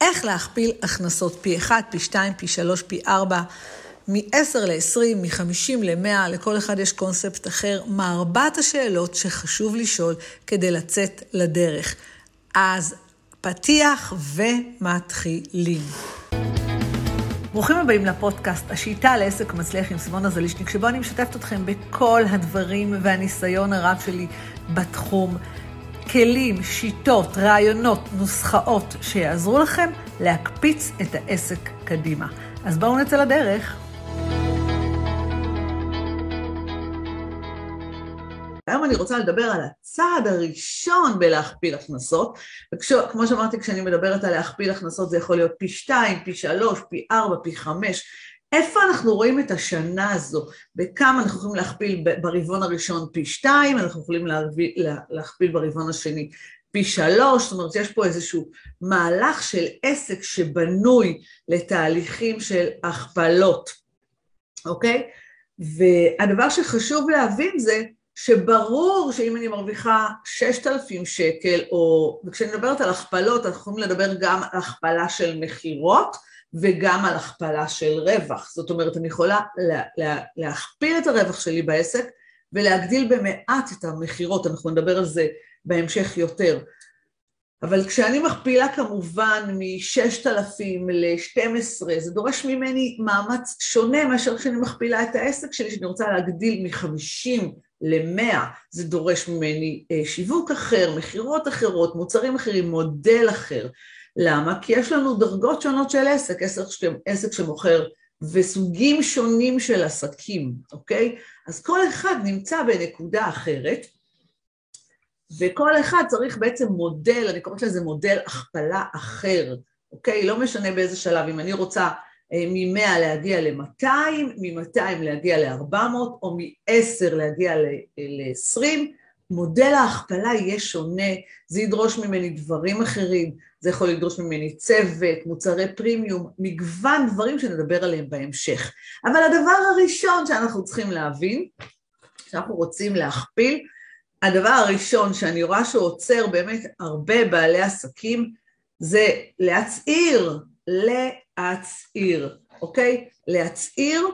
איך להכפיל הכנסות פי 1, פי 2, פי 3, פי 4, מ-10 ל-20, מ-50 ל-100, לכל אחד יש קונספט אחר. מה ארבעת השאלות שחשוב לשאול כדי לצאת לדרך. אז פתיח ומתחילים. ברוכים הבאים לפודקאסט, השיטה לעסק מצליח עם סימונה זלישניק, שבו אני משתפת אתכם בכל הדברים והניסיון הרב שלי בתחום. כלים, שיטות, רעיונות, נוסחאות שיעזרו לכם להקפיץ את העסק קדימה. אז בואו נצא לדרך. היום אני רוצה לדבר על הצעד הראשון בלהכפיל הכנסות, וכמו שאמרתי, כשאני מדברת על להכפיל הכנסות זה יכול להיות פי שתיים, פי שלוש, פי ארבע, פי חמש. איפה אנחנו רואים את השנה הזו? בכמה אנחנו יכולים להכפיל ברבעון הראשון פי שתיים, אנחנו יכולים להכפיל ברבעון השני פי שלוש, זאת אומרת יש פה איזשהו מהלך של עסק שבנוי לתהליכים של הכפלות, אוקיי? והדבר שחשוב להבין זה שברור שאם אני מרוויחה ששת אלפים שקל, או, וכשאני מדברת על הכפלות, אנחנו יכולים לדבר גם על הכפלה של מכירות וגם על הכפלה של רווח. זאת אומרת, אני יכולה לה, לה, להכפיל את הרווח שלי בעסק ולהגדיל במעט את המכירות, אנחנו נדבר על זה בהמשך יותר. אבל כשאני מכפילה כמובן מ-6,000 ל-12, זה דורש ממני מאמץ שונה מאשר כשאני מכפילה את העסק שלי, שאני רוצה להגדיל מ-50 ל-100, זה דורש ממני אה, שיווק אחר, מכירות אחרות, מוצרים אחרים, מודל אחר. למה? כי יש לנו דרגות שונות של עסק, עסק, עסק שמוכר וסוגים שונים של עסקים, אוקיי? אז כל אחד נמצא בנקודה אחרת, וכל אחד צריך בעצם מודל, אני קוראת לזה מודל הכפלה אחר, אוקיי? לא משנה באיזה שלב, אם אני רוצה אה, מ-100 להגיע ל-200, מ-200 להגיע ל-400, או מ-10 להגיע ל-20, מודל ההכפלה יהיה שונה, זה ידרוש ממני דברים אחרים, זה יכול לדרוש ממני צוות, מוצרי פרימיום, מגוון דברים שנדבר עליהם בהמשך. אבל הדבר הראשון שאנחנו צריכים להבין, שאנחנו רוצים להכפיל, הדבר הראשון שאני רואה שעוצר באמת הרבה בעלי עסקים, זה להצהיר, להצהיר, אוקיי? להצהיר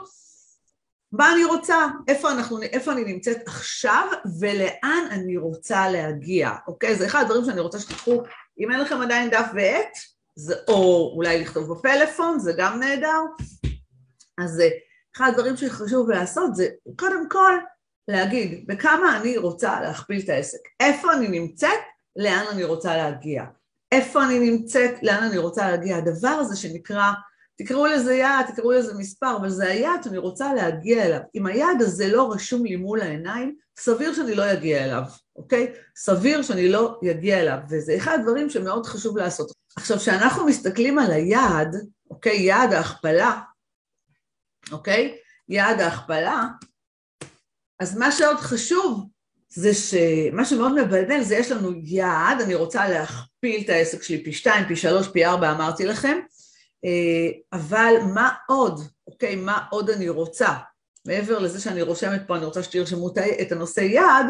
מה אני רוצה, איפה, אנחנו, איפה אני נמצאת עכשיו ולאן אני רוצה להגיע, אוקיי? זה אחד הדברים שאני רוצה שתיקחו, אם אין לכם עדיין דף ועט, זה, או אולי לכתוב בפלאפון, זה גם נהדר. אז אחד הדברים שחשוב לעשות זה קודם כל להגיד בכמה אני רוצה להכפיל את העסק, איפה אני נמצאת, לאן אני רוצה להגיע, איפה אני נמצאת, לאן אני רוצה להגיע, הדבר הזה שנקרא תקראו לזה יעד, תקראו לזה מספר, אבל זה היעד שאני רוצה להגיע אליו. אם היעד הזה לא רשום לי מול העיניים, סביר שאני לא אגיע אליו, אוקיי? סביר שאני לא אגיע אליו, וזה אחד הדברים שמאוד חשוב לעשות. עכשיו, כשאנחנו מסתכלים על היעד, אוקיי? יעד ההכפלה, אוקיי? יעד ההכפלה, אז מה שעוד חשוב זה שמה שמאוד מבלבל זה יש לנו יעד, אני רוצה להכפיל את העסק שלי פי שתיים, פי שלוש, פי ארבע, אמרתי לכם, אבל מה עוד, אוקיי, מה עוד אני רוצה? מעבר לזה שאני רושמת פה, אני רוצה שתרשמו את הנושא יעד,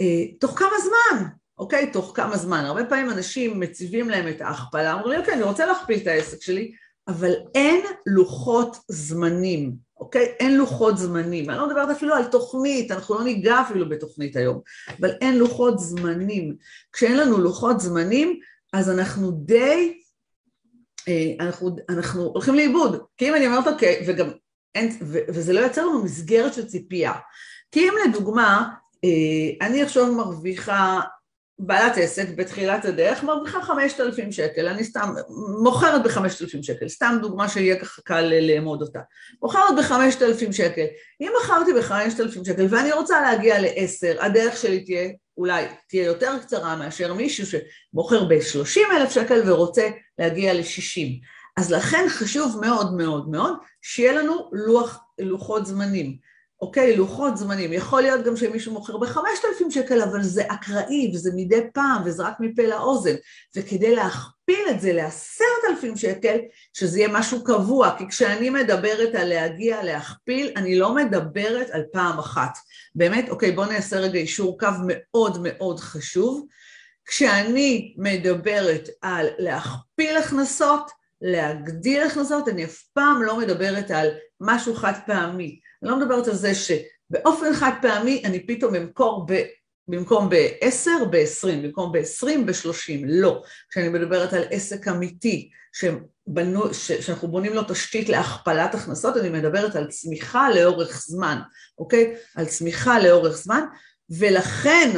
אה, תוך כמה זמן, אוקיי? תוך כמה זמן. הרבה פעמים אנשים מציבים להם את ההכפלה, אומרים לי, אוקיי, אני רוצה להכפיל את העסק שלי, אבל אין לוחות זמנים, אוקיי? אין לוחות זמנים. אני לא מדברת אפילו על תוכנית, אנחנו לא ניגע אפילו בתוכנית היום, אבל אין לוחות זמנים. כשאין לנו לוחות זמנים, אז אנחנו די אה, אנחנו, אנחנו הולכים לאיבוד, כי אם אני אומרת אוקיי, וגם אין, ו, וזה לא יוצר לנו מסגרת של ציפייה. כי אם לדוגמה, אה, אני עכשיו מרוויחה, בעלת עסק בתחילת הדרך, מרוויחה חמשת אלפים שקל, אני סתם, מוכרת בחמשת אלפים שקל, סתם דוגמה שיהיה ככה קל לאמוד אותה. מוכרת בחמשת אלפים שקל. אם מכרתי בחמשת אלפים שקל ואני רוצה להגיע לעשר, הדרך שלי תהיה אולי תהיה יותר קצרה מאשר מישהו שמוכר ב-30 אלף שקל ורוצה להגיע ל-60. אז לכן חשוב מאוד מאוד מאוד שיהיה לנו לוח, לוחות זמנים. אוקיי, לוחות זמנים. יכול להיות גם שמישהו מוכר בחמשת אלפים שקל, אבל זה אקראי וזה מדי פעם וזה רק מפה לאוזן. וכדי להכפיל את זה לעשרת אלפים שקל, שזה יהיה משהו קבוע, כי כשאני מדברת על להגיע להכפיל, אני לא מדברת על פעם אחת. באמת, אוקיי, בואו נעשה רגע אישור קו מאוד מאוד חשוב. כשאני מדברת על להכפיל הכנסות, להגדיל הכנסות, אני אף פעם לא מדברת על משהו חד פעמי. אני לא מדברת על זה שבאופן חד פעמי אני פתאום אמכור ב... במקום ב-10, ב-20, במקום ב-20, ב-30, לא. כשאני מדברת על עסק אמיתי, שבנו, ש, שאנחנו בונים לו תשתית להכפלת הכנסות, אני מדברת על צמיחה לאורך זמן, אוקיי? על צמיחה לאורך זמן, ולכן,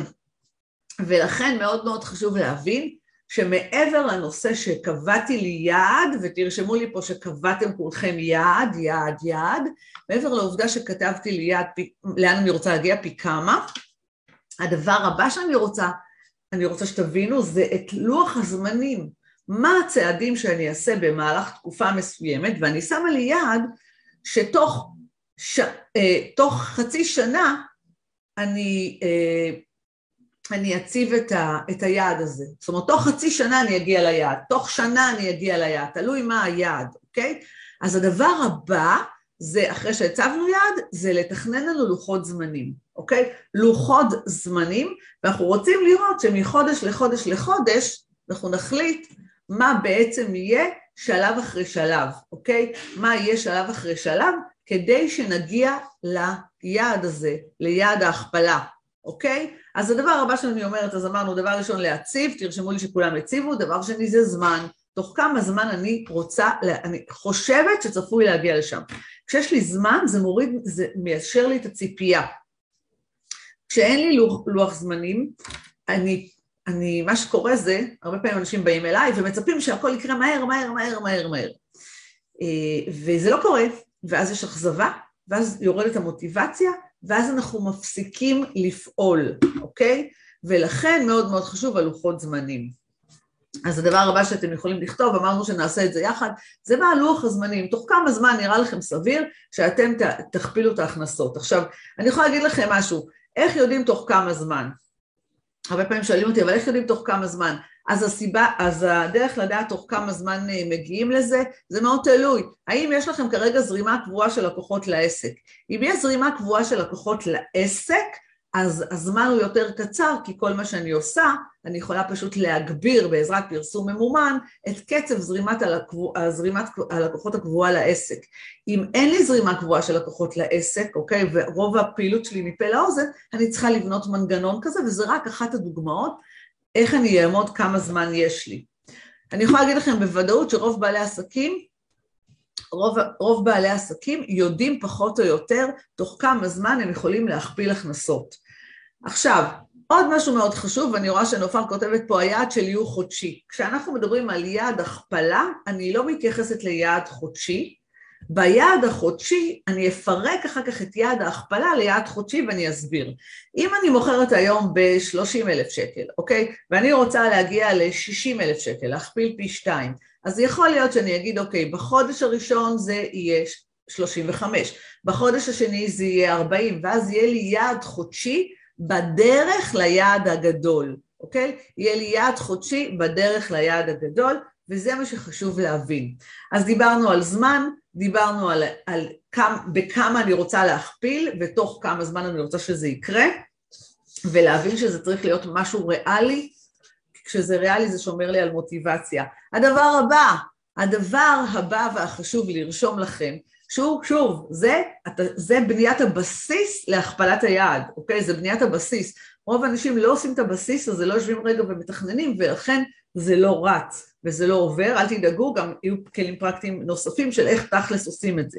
ולכן מאוד מאוד חשוב להבין שמעבר לנושא שקבעתי לי יעד, ותרשמו לי פה שקבעתם כולכם יעד, יעד, יעד, מעבר לעובדה שכתבתי לי יעד, פי, לאן אני רוצה להגיע, פי כמה, הדבר הבא שאני רוצה, אני רוצה שתבינו, זה את לוח הזמנים. מה הצעדים שאני אעשה במהלך תקופה מסוימת, ואני שמה לי יעד שתוך ש... אה, חצי שנה אני, אה, אני אציב את, ה... את היעד הזה. זאת אומרת, תוך חצי שנה אני אגיע ליעד, תוך שנה אני אגיע ליעד, תלוי מה היעד, אוקיי? אז הדבר הבא זה, אחרי שהצבנו יעד, זה לתכנן לנו לוחות זמנים, אוקיי? לוחות זמנים, ואנחנו רוצים לראות שמחודש לחודש לחודש, אנחנו נחליט מה בעצם יהיה שלב אחרי שלב, אוקיי? מה יהיה שלב אחרי שלב, כדי שנגיע ליעד הזה, ליעד ההכפלה, אוקיי? אז הדבר הבא שאני אומרת, אז אמרנו, דבר ראשון להציב, תרשמו לי שכולם הציבו, דבר שני זה זמן, תוך כמה זמן אני רוצה, אני חושבת שצפוי להגיע לשם. כשיש לי זמן זה מוריד, זה מיישר לי את הציפייה. כשאין לי לוח, לוח זמנים, אני, אני, מה שקורה זה, הרבה פעמים אנשים באים אליי ומצפים שהכל יקרה מהר, מהר, מהר, מהר, מהר. אה, וזה לא קורה, ואז יש אכזבה, ואז יורדת המוטיבציה, ואז אנחנו מפסיקים לפעול, אוקיי? ולכן מאוד מאוד חשוב הלוחות זמנים. אז הדבר הבא שאתם יכולים לכתוב, אמרנו שנעשה את זה יחד, זה מה לוח הזמנים, תוך כמה זמן נראה לכם סביר שאתם תכפילו את ההכנסות. עכשיו, אני יכולה להגיד לכם משהו, איך יודעים תוך כמה זמן? הרבה פעמים שואלים אותי, אבל איך יודעים תוך כמה זמן? אז הסיבה, אז הדרך לדעת תוך כמה זמן אה, מגיעים לזה, זה מאוד תלוי. האם יש לכם כרגע זרימה קבועה של לקוחות לעסק? אם יש זרימה קבועה של לקוחות לעסק, אז הזמן הוא יותר קצר, כי כל מה שאני עושה, אני יכולה פשוט להגביר בעזרת פרסום ממומן את קצב זרימת, הלקבוע, זרימת הלקוחות הקבועה לעסק. אם אין לי זרימה קבועה של לקוחות לעסק, אוקיי, ורוב הפעילות שלי מפה לאוזן, אני צריכה לבנות מנגנון כזה, וזה רק אחת הדוגמאות איך אני אעמוד כמה זמן יש לי. אני יכולה להגיד לכם בוודאות שרוב בעלי עסקים רוב, רוב בעלי עסקים יודעים פחות או יותר תוך כמה זמן הם יכולים להכפיל הכנסות. עכשיו, עוד משהו מאוד חשוב, ואני רואה שנופר כותבת פה היעד של יהיו חודשי. כשאנחנו מדברים על יעד הכפלה, אני לא מתייחסת ליעד חודשי. ביעד החודשי אני אפרק אחר כך את יעד ההכפלה ליעד חודשי ואני אסביר. אם אני מוכרת היום ב-30 אלף שקל, אוקיי? ואני רוצה להגיע ל-60 אלף שקל, להכפיל פי שתיים, אז יכול להיות שאני אגיד, אוקיי, בחודש הראשון זה יהיה 35, בחודש השני זה יהיה 40, ואז יהיה לי יעד חודשי בדרך ליעד הגדול, אוקיי? יהיה לי יעד חודשי בדרך ליעד הגדול, וזה מה שחשוב להבין. אז דיברנו על זמן, דיברנו על, על כמה, בכמה אני רוצה להכפיל, ותוך כמה זמן אני רוצה שזה יקרה, ולהבין שזה צריך להיות משהו ריאלי, כשזה ריאלי זה שומר לי על מוטיבציה. הדבר הבא, הדבר הבא והחשוב לרשום לכם, שוב, שוב, זה, זה בניית הבסיס להכפלת היעד, אוקיי? זה בניית הבסיס. רוב האנשים לא עושים את הבסיס הזה, לא יושבים רגע ומתכננים, ולכן זה לא רץ וזה לא עובר. אל תדאגו, גם יהיו כלים פרקטיים נוספים של איך תכלס עושים את זה.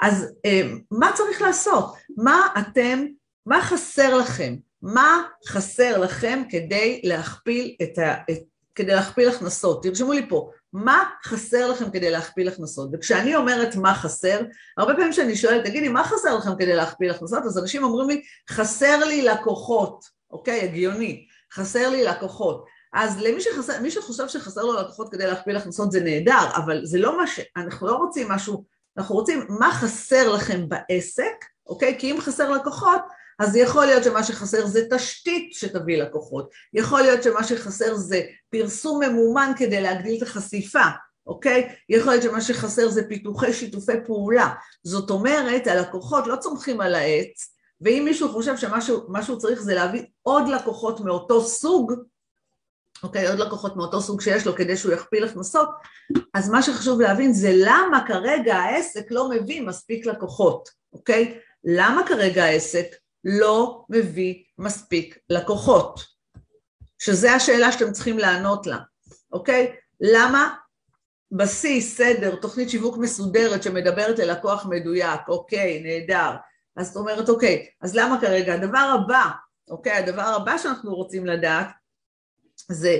אז אה, מה צריך לעשות? מה אתם, מה חסר לכם? מה חסר לכם כדי להכפיל את ה... את, כדי להכפיל הכנסות? תרשמו לי פה, מה חסר לכם כדי להכפיל הכנסות? וכשאני אומרת מה חסר, הרבה פעמים כשאני שואלת, תגידי, מה חסר לכם כדי להכפיל הכנסות? אז אנשים אומרים לי, חסר לי לקוחות, אוקיי? הגיוני, חסר לי לקוחות. אז למי שחסר, מי שחושב שחסר לו לקוחות כדי להכפיל הכנסות זה נהדר, אבל זה לא מה ש... אנחנו לא רוצים משהו, אנחנו רוצים מה חסר לכם בעסק, אוקיי? כי אם חסר לקוחות, אז יכול להיות שמה שחסר זה תשתית שתביא לקוחות, יכול להיות שמה שחסר זה פרסום ממומן כדי להגדיל את החשיפה, אוקיי? יכול להיות שמה שחסר זה פיתוחי שיתופי פעולה. זאת אומרת, הלקוחות לא צומחים על העץ, ואם מישהו חושב שמה שהוא צריך זה להביא עוד לקוחות מאותו סוג, אוקיי, עוד לקוחות מאותו סוג שיש לו כדי שהוא יכפיל הכנסות, אז מה שחשוב להבין זה למה כרגע העסק לא מביא מספיק לקוחות, אוקיי? למה כרגע העסק לא מביא מספיק לקוחות? שזה השאלה שאתם צריכים לענות לה, אוקיי? למה בסיס, סדר, תוכנית שיווק מסודרת שמדברת ללקוח מדויק, אוקיי, נהדר. אז זאת אומרת, אוקיי, אז למה כרגע? הדבר הבא, אוקיי, הדבר הבא שאנחנו רוצים לדעת זה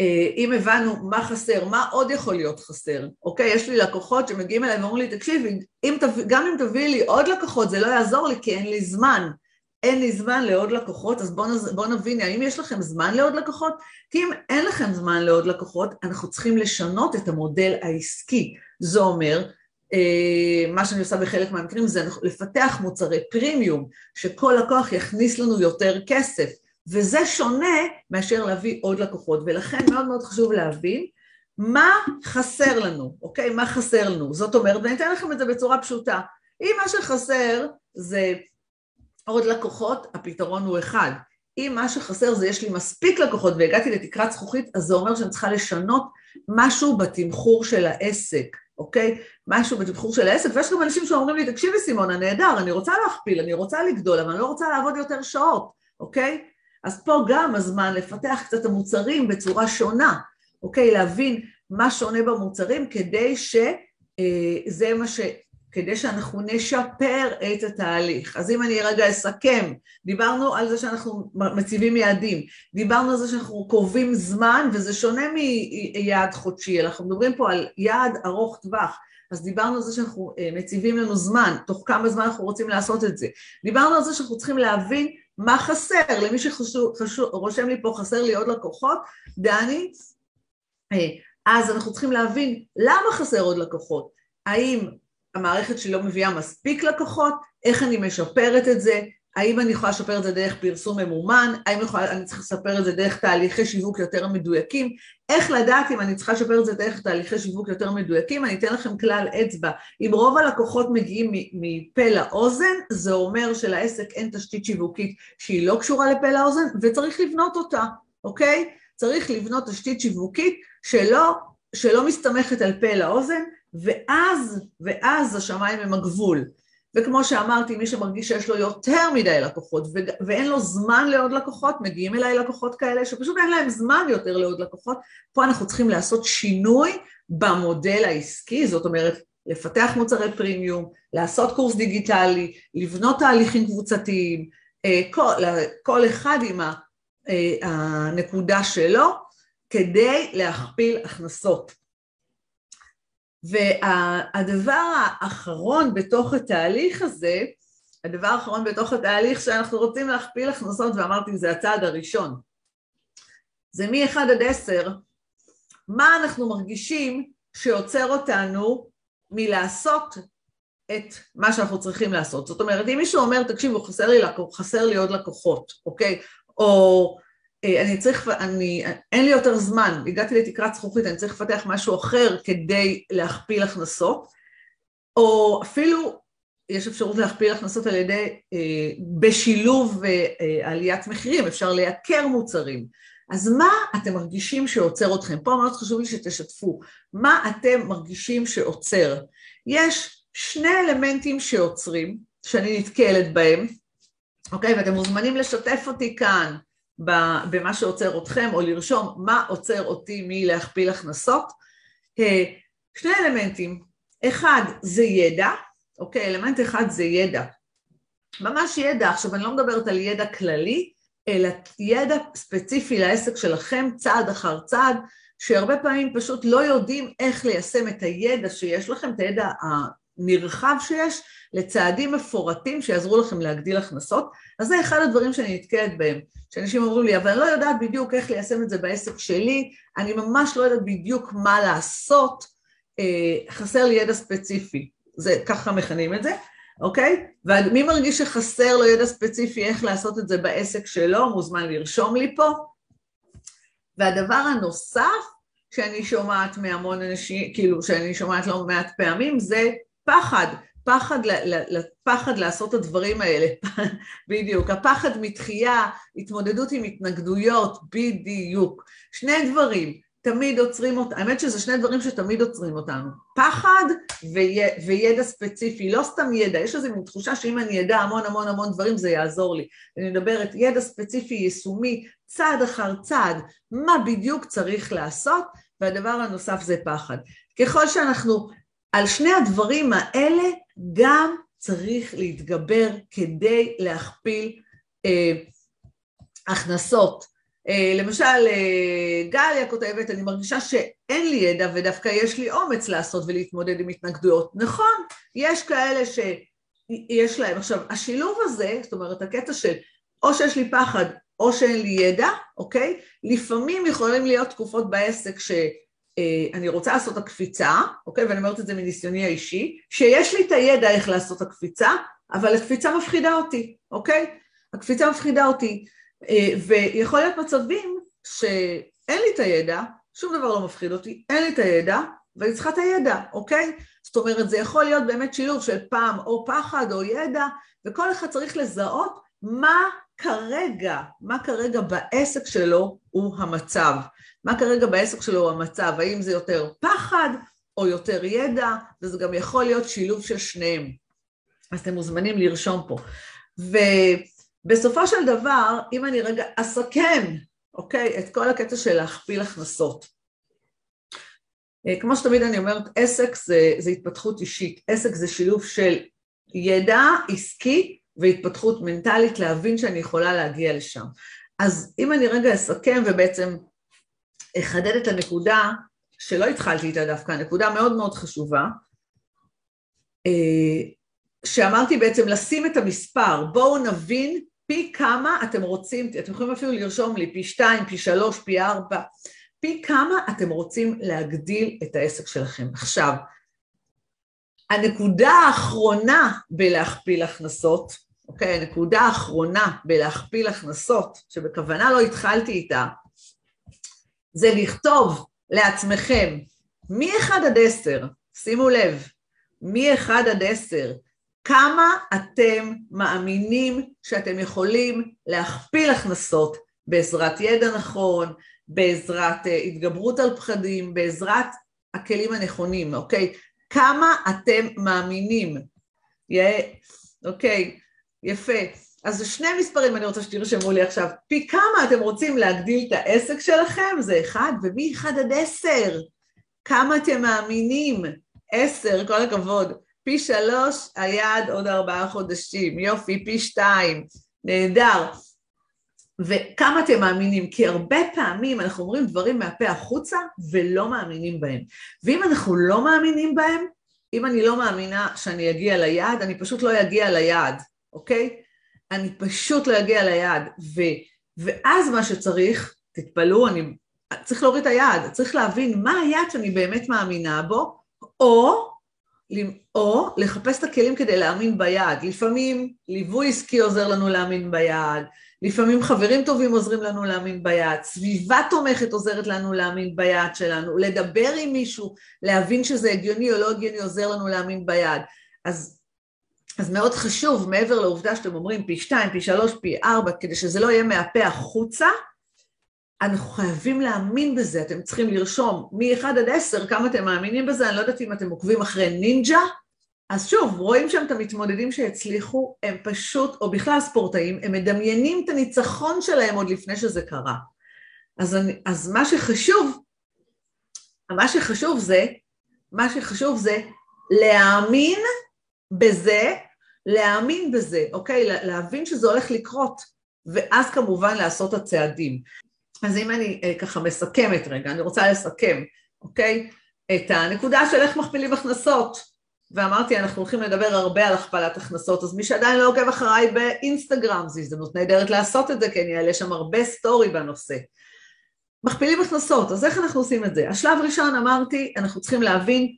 אה, אם הבנו מה חסר, מה עוד יכול להיות חסר, אוקיי? יש לי לקוחות שמגיעים אליי ואומרים לי, תקשיבי, גם אם תביאי לי עוד לקוחות זה לא יעזור לי כי אין לי זמן. אין לי זמן לעוד לקוחות, אז בואו בוא נבין, האם יש לכם זמן לעוד לקוחות? כי אם אין לכם זמן לעוד לקוחות, אנחנו צריכים לשנות את המודל העסקי. זה אומר, אה, מה שאני עושה בחלק מהמקרים זה לפתח מוצרי פרימיום, שכל לקוח יכניס לנו יותר כסף. וזה שונה מאשר להביא עוד לקוחות, ולכן מאוד מאוד חשוב להבין מה חסר לנו, אוקיי? מה חסר לנו. זאת אומרת, ואני אתן לכם את זה בצורה פשוטה. אם מה שחסר זה עוד לקוחות, הפתרון הוא אחד. אם מה שחסר זה יש לי מספיק לקוחות והגעתי לתקרת זכוכית, אז זה אומר שאני צריכה לשנות משהו בתמחור של העסק, אוקיי? משהו בתמחור של העסק, ויש גם אנשים שאומרים לי, תקשיבי סימונה, נהדר, אני רוצה להכפיל, אני רוצה לגדול, אבל אני לא רוצה לעבוד יותר שעות, אוקיי? אז פה גם הזמן לפתח קצת המוצרים בצורה שונה, אוקיי? להבין מה שונה במוצרים כדי שזה אה, מה ש... כדי שאנחנו נשפר את התהליך. אז אם אני רגע אסכם, דיברנו על זה שאנחנו מציבים יעדים, דיברנו על זה שאנחנו קובעים זמן וזה שונה מיעד חודשי, אנחנו מדברים פה על יעד ארוך טווח, אז דיברנו על זה שאנחנו אה, מציבים לנו זמן, תוך כמה זמן אנחנו רוצים לעשות את זה, דיברנו על זה שאנחנו צריכים להבין מה חסר, למי שרושם לי פה חסר לי עוד לקוחות, דני, אה, אז אנחנו צריכים להבין למה חסר עוד לקוחות, האם המערכת שלי לא מביאה מספיק לקוחות, איך אני משפרת את זה, האם אני יכולה לשפר את זה דרך פרסום ממומן, האם יכולה, אני צריכה לשפר את זה דרך תהליכי שיווק יותר מדויקים, איך לדעת אם אני צריכה לשפר את זה דרך תהליכי שיווק יותר מדויקים, אני אתן לכם כלל אצבע, אם רוב הלקוחות מגיעים מפה לאוזן, זה אומר שלעסק אין תשתית שיווקית שהיא לא קשורה לפה לאוזן וצריך לבנות אותה, אוקיי? צריך לבנות תשתית שיווקית שלא, שלא מסתמכת על פה לאוזן, ואז, ואז השמיים הם הגבול. וכמו שאמרתי, מי שמרגיש שיש לו יותר מדי לקוחות ו- ואין לו זמן לעוד לקוחות, מגיעים אליי לקוחות כאלה שפשוט אין להם זמן יותר לעוד לקוחות, פה אנחנו צריכים לעשות שינוי במודל העסקי, זאת אומרת, לפתח מוצרי פרימיום, לעשות קורס דיגיטלי, לבנות תהליכים קבוצתיים, אה, כל, כל אחד עם אה, הנקודה שלו, כדי להכפיל הכנסות. והדבר האחרון בתוך התהליך הזה, הדבר האחרון בתוך התהליך שאנחנו רוצים להכפיל הכנסות, ואמרתי זה הצעד הראשון, זה מ-1 עד 10, מה אנחנו מרגישים שעוצר אותנו מלעשות את מה שאנחנו צריכים לעשות. זאת אומרת, אם מישהו אומר, תקשיבו, חסר לי, חסר לי עוד לקוחות, אוקיי? או אני צריך, אני, אין לי יותר זמן, הגעתי לתקרת זכוכית, אני צריך לפתח משהו אחר כדי להכפיל הכנסות, או אפילו יש אפשרות להכפיל הכנסות על ידי, אה, בשילוב אה, עליית מחירים, אפשר לייקר מוצרים. אז מה אתם מרגישים שעוצר אתכם? פה מאוד חשוב לי שתשתפו. מה אתם מרגישים שעוצר? יש שני אלמנטים שעוצרים, שאני נתקלת בהם, אוקיי? ואתם מוזמנים לשתף אותי כאן במה שעוצר אתכם, או לרשום מה עוצר אותי מלהכפיל הכנסות. אה, שני אלמנטים, אחד זה ידע, אוקיי, אלמנט אחד זה ידע. ממש ידע, עכשיו אני לא מדברת על ידע כללי, אלא ידע ספציפי לעסק שלכם, צעד אחר צעד, שהרבה פעמים פשוט לא יודעים איך ליישם את הידע שיש לכם, את הידע הנרחב שיש, לצעדים מפורטים שיעזרו לכם להגדיל הכנסות, אז זה אחד הדברים שאני נתקלת בהם, שאנשים אומרים לי, אבל אני לא יודעת בדיוק איך ליישם את זה בעסק שלי, אני ממש לא יודעת בדיוק מה לעשות, אה, חסר לי ידע ספציפי, זה ככה מכנים את זה, אוקיי? ומי מרגיש שחסר לו ידע ספציפי איך לעשות את זה בעסק שלו, מוזמן לרשום לי פה. והדבר הנוסף שאני שומעת מהמון אנשים, כאילו שאני שומעת לא מעט פעמים, זה פחד, פחד, פחד לעשות את הדברים האלה, בדיוק, הפחד מתחייה, התמודדות עם התנגדויות, בדיוק. שני דברים, תמיד עוצרים אותנו, האמת שזה שני דברים שתמיד עוצרים אותנו, פחד וידע, וידע ספציפי, לא סתם ידע, יש איזו מין תחושה שאם אני אדע המון המון המון דברים זה יעזור לי. אני מדברת ידע ספציפי, יישומי, צעד אחר צעד, מה בדיוק צריך לעשות, והדבר הנוסף זה פחד. ככל שאנחנו, על שני הדברים האלה גם צריך להתגבר כדי להכפיל אה, הכנסות. אה, למשל, אה, גליה כותבת, אני מרגישה שאין לי ידע ודווקא יש לי אומץ לעשות ולהתמודד עם התנגדויות. נכון, יש כאלה שיש להם. עכשיו, השילוב הזה, זאת אומרת, הקטע של או שיש לי פחד או שאין לי ידע, אוקיי? לפעמים יכולים להיות תקופות בעסק שאני רוצה לעשות הקפיצה, אוקיי? ואני אומרת את זה מניסיוני האישי, שיש לי את הידע איך לעשות הקפיצה, אבל הקפיצה מפחידה אותי, אוקיי? הקפיצה מפחידה אותי. אה, ויכול להיות מצבים שאין לי את הידע, שום דבר לא מפחיד אותי, אין לי את הידע, ואני צריכה את הידע, אוקיי? זאת אומרת, זה יכול להיות באמת שילוב של פעם או פחד או ידע, וכל אחד צריך לזהות מה כרגע, מה כרגע בעסק שלו הוא המצב. מה כרגע בעסק שלו המצב, האם זה יותר פחד או יותר ידע, וזה גם יכול להיות שילוב של שניהם. אז אתם מוזמנים לרשום פה. ו... בסופו של דבר, אם אני רגע אסכם, אוקיי, את כל הקטע של להכפיל הכנסות. אה, כמו שתמיד אני אומרת, עסק זה, זה התפתחות אישית, עסק זה שילוב של ידע עסקי והתפתחות מנטלית להבין שאני יכולה להגיע לשם. אז אם אני רגע אסכם ובעצם אחדד את הנקודה שלא התחלתי איתה דווקא, נקודה מאוד מאוד חשובה, אה, שאמרתי בעצם לשים את המספר, בואו נבין פי כמה אתם רוצים, אתם יכולים אפילו לרשום לי פי שתיים, פי שלוש, פי ארבע, פי כמה אתם רוצים להגדיל את העסק שלכם. עכשיו, הנקודה האחרונה בלהכפיל הכנסות, אוקיי, הנקודה האחרונה בלהכפיל הכנסות, שבכוונה לא התחלתי איתה, זה לכתוב לעצמכם מ-1 עד 10, שימו לב, מ-1 עד 10, כמה אתם מאמינים שאתם יכולים להכפיל הכנסות בעזרת ידע נכון, בעזרת אה, התגברות על פחדים, בעזרת הכלים הנכונים, אוקיי? כמה אתם מאמינים. אוקיי, יפה. אז זה שני מספרים אני רוצה שתרשמו לי עכשיו. פי כמה אתם רוצים להגדיל את העסק שלכם? זה אחד, ומ-1 עד 10, כמה אתם מאמינים? 10, כל הכבוד. פי שלוש היעד עוד ארבעה חודשים, יופי, פי שתיים, נהדר. וכמה אתם מאמינים? כי הרבה פעמים אנחנו אומרים דברים מהפה החוצה ולא מאמינים בהם. ואם אנחנו לא מאמינים בהם, אם אני לא מאמינה שאני אגיע ליעד, אני פשוט לא אגיע ליעד, אוקיי? אני פשוט לא אגיע ליעד. ו, ואז מה שצריך, תתפלאו, אני צריך להוריד את היעד, צריך להבין מה היעד שאני באמת מאמינה בו, או או לחפש את הכלים כדי להאמין ביעד. לפעמים ליווי עסקי עוזר לנו להאמין ביעד, לפעמים חברים טובים עוזרים לנו להאמין ביעד, סביבה תומכת עוזרת לנו להאמין ביעד שלנו, לדבר עם מישהו, להבין שזה הגיוני או לא הגיוני עוזר לנו להאמין ביעד. אז, אז מאוד חשוב, מעבר לעובדה שאתם אומרים פי שתיים, פי שלוש, פי ארבע, כדי שזה לא יהיה מהפה החוצה, אנחנו חייבים להאמין בזה, אתם צריכים לרשום מ-1 עד 10 כמה אתם מאמינים בזה, אני לא יודעת אם אתם עוקבים אחרי נינג'ה, אז שוב, רואים שם את המתמודדים שהצליחו, הם פשוט, או בכלל ספורטאים, הם מדמיינים את הניצחון שלהם עוד לפני שזה קרה. אז, אני, אז מה שחשוב, מה שחשוב זה, מה שחשוב זה להאמין בזה, להאמין בזה, אוקיי? להבין שזה הולך לקרות, ואז כמובן לעשות הצעדים. אז אם אני אה, ככה מסכמת רגע, אני רוצה לסכם, אוקיי? את הנקודה של איך מכפילים הכנסות. ואמרתי, אנחנו הולכים לדבר הרבה על הכפלת הכנסות, אז מי שעדיין לא עוקב אחריי באינסטגרם, זו הזדמנות נהדרת לעשות את זה, כי אני אעלה שם הרבה סטורי בנושא. מכפילים הכנסות, אז איך אנחנו עושים את זה? השלב ראשון אמרתי, אנחנו צריכים להבין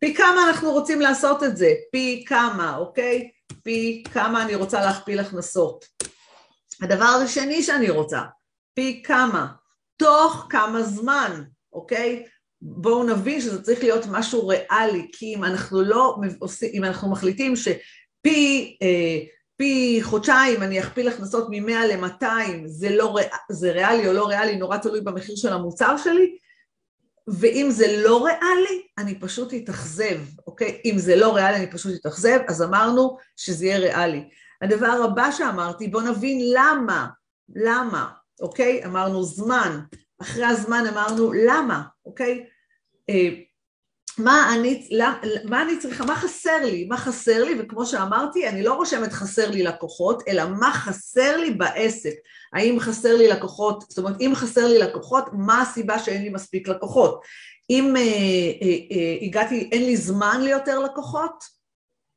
פי כמה אנחנו רוצים לעשות את זה, פי כמה, אוקיי? פי כמה אני רוצה להכפיל הכנסות. הדבר השני שאני רוצה, פי כמה, תוך כמה זמן, אוקיי? בואו נבין שזה צריך להיות משהו ריאלי, כי אם אנחנו לא אם אנחנו מחליטים שפי אה, פי חודשיים אני אכפיל הכנסות מ-100 ל-200, זה, לא, זה ריאלי או לא ריאלי, נורא תלוי במחיר של המוצר שלי, ואם זה לא ריאלי, אני פשוט אתאכזב, אוקיי? אם זה לא ריאלי, אני פשוט אתאכזב, אז אמרנו שזה יהיה ריאלי. הדבר הבא שאמרתי, בואו נבין למה, למה, אוקיי? אמרנו זמן, אחרי הזמן אמרנו למה, אוקיי? אה, מה אני, מה אני צריכה, מה חסר לי, מה חסר לי, וכמו שאמרתי, אני לא רושמת חסר לי לקוחות, אלא מה חסר לי בעסק. האם חסר לי לקוחות, זאת אומרת, אם חסר לי לקוחות, מה הסיבה שאין לי מספיק לקוחות? אם אה, אה, אה, הגעתי, אין לי זמן ליותר לקוחות,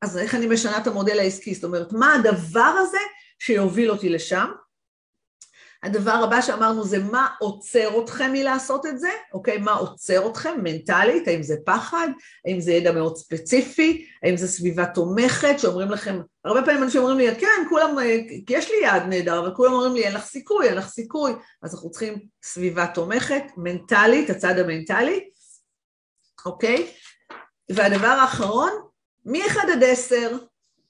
אז איך אני משנה את המודל העסקי? זאת אומרת, מה הדבר הזה שיוביל אותי לשם? הדבר הבא שאמרנו זה מה עוצר אתכם מלעשות את זה, אוקיי? מה עוצר אתכם מנטלית, האם זה פחד, האם זה ידע מאוד ספציפי, האם זה סביבה תומכת? שאומרים לכם, הרבה פעמים אנשים אומרים לי, כן, כולם, כי יש לי יעד נהדר, אבל כולם אומרים לי, אין לך סיכוי, אין לך סיכוי, אז אנחנו צריכים סביבה תומכת, מנטלית, הצד המנטלי, אוקיי? והדבר האחרון, מ-1 עד 10,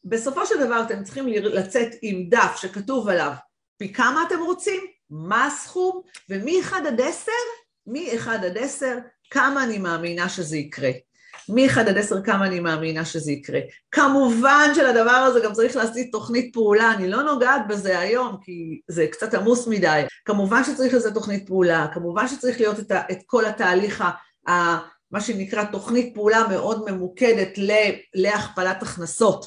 בסופו של דבר אתם צריכים לצאת עם דף שכתוב עליו פי כמה אתם רוצים, מה הסכום, ומ-1 עד 10, מ-1 עד 10, כמה אני מאמינה שזה יקרה. מ-1 עד 10 כמה אני מאמינה שזה יקרה. כמובן שלדבר הזה גם צריך לעשות תוכנית פעולה, אני לא נוגעת בזה היום כי זה קצת עמוס מדי. כמובן שצריך לזה תוכנית פעולה, כמובן שצריך להיות את, ה, את כל התהליך, ה, מה שנקרא תוכנית פעולה מאוד ממוקדת להכפלת הכנסות.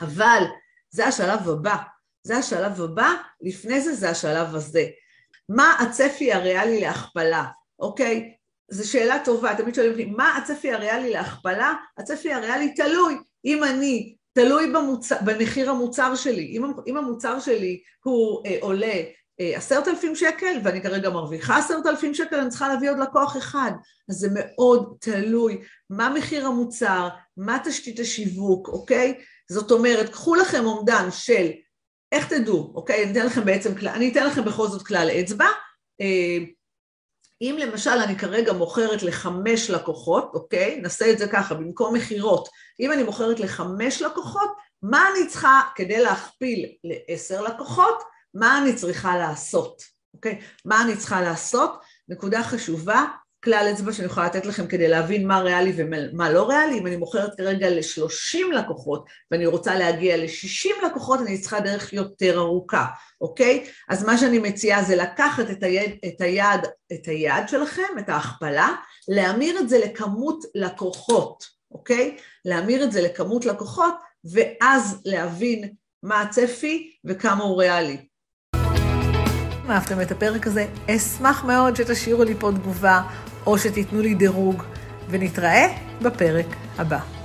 אבל זה השלב הבא, זה השלב הבא, לפני זה זה השלב הזה. מה הצפי הריאלי להכפלה, אוקיי? זו שאלה טובה, תמיד שואלים אותי, מה הצפי הריאלי להכפלה? הצפי הריאלי תלוי. אם אני, תלוי במוצר, במחיר המוצר שלי. אם, אם המוצר שלי הוא אה, עולה אה, עשרת אלפים שקל, ואני כרגע מרוויחה עשרת אלפים שקל, אני צריכה להביא עוד לקוח אחד. אז זה מאוד תלוי מה מחיר המוצר, מה תשתית השיווק, אוקיי? זאת אומרת, קחו לכם אומדן של איך תדעו, אוקיי? אני אתן לכם בעצם, אני אתן לכם בכל זאת כלל אצבע. אה, אם למשל אני כרגע מוכרת לחמש לקוחות, אוקיי? נעשה את זה ככה, במקום מכירות. אם אני מוכרת לחמש לקוחות, מה אני צריכה כדי להכפיל לעשר לקוחות? מה אני צריכה לעשות, אוקיי? מה אני צריכה לעשות? נקודה חשובה, כלל אצבע שאני יכולה לתת לכם כדי להבין מה ריאלי ומה לא ריאלי, אם אני מוכרת כרגע ל-30 לקוחות ואני רוצה להגיע ל-60 לקוחות, אני צריכה דרך יותר ארוכה, אוקיי? אז מה שאני מציעה זה לקחת את היד, את היד, את היד שלכם, את ההכפלה, להמיר את זה לכמות לקוחות, אוקיי? להמיר את זה לכמות לקוחות, ואז להבין מה הצפי וכמה הוא ריאלי. אם אהבתם את הפרק הזה, אשמח מאוד שתשאירו לי פה תגובה או שתיתנו לי דירוג, ונתראה בפרק הבא.